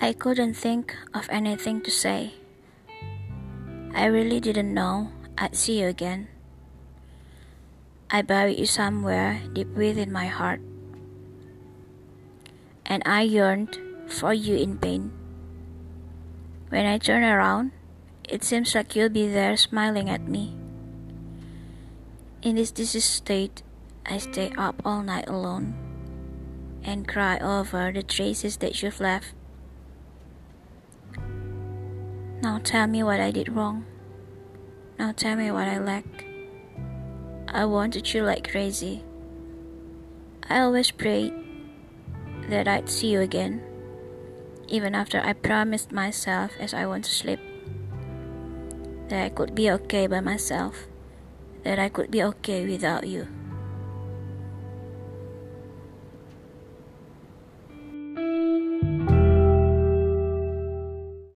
I couldn't think of anything to say. I really didn't know I'd see you again. I buried you somewhere deep within my heart. And I yearned for you in pain. When I turn around, it seems like you'll be there smiling at me. In this diseased state, I stay up all night alone and cry over the traces that you've left. Now tell me what I did wrong. Now tell me what I lack. I wanted you like crazy. I always prayed that I'd see you again, even after I promised myself as I went to sleep that I could be okay by myself, that I could be okay without you.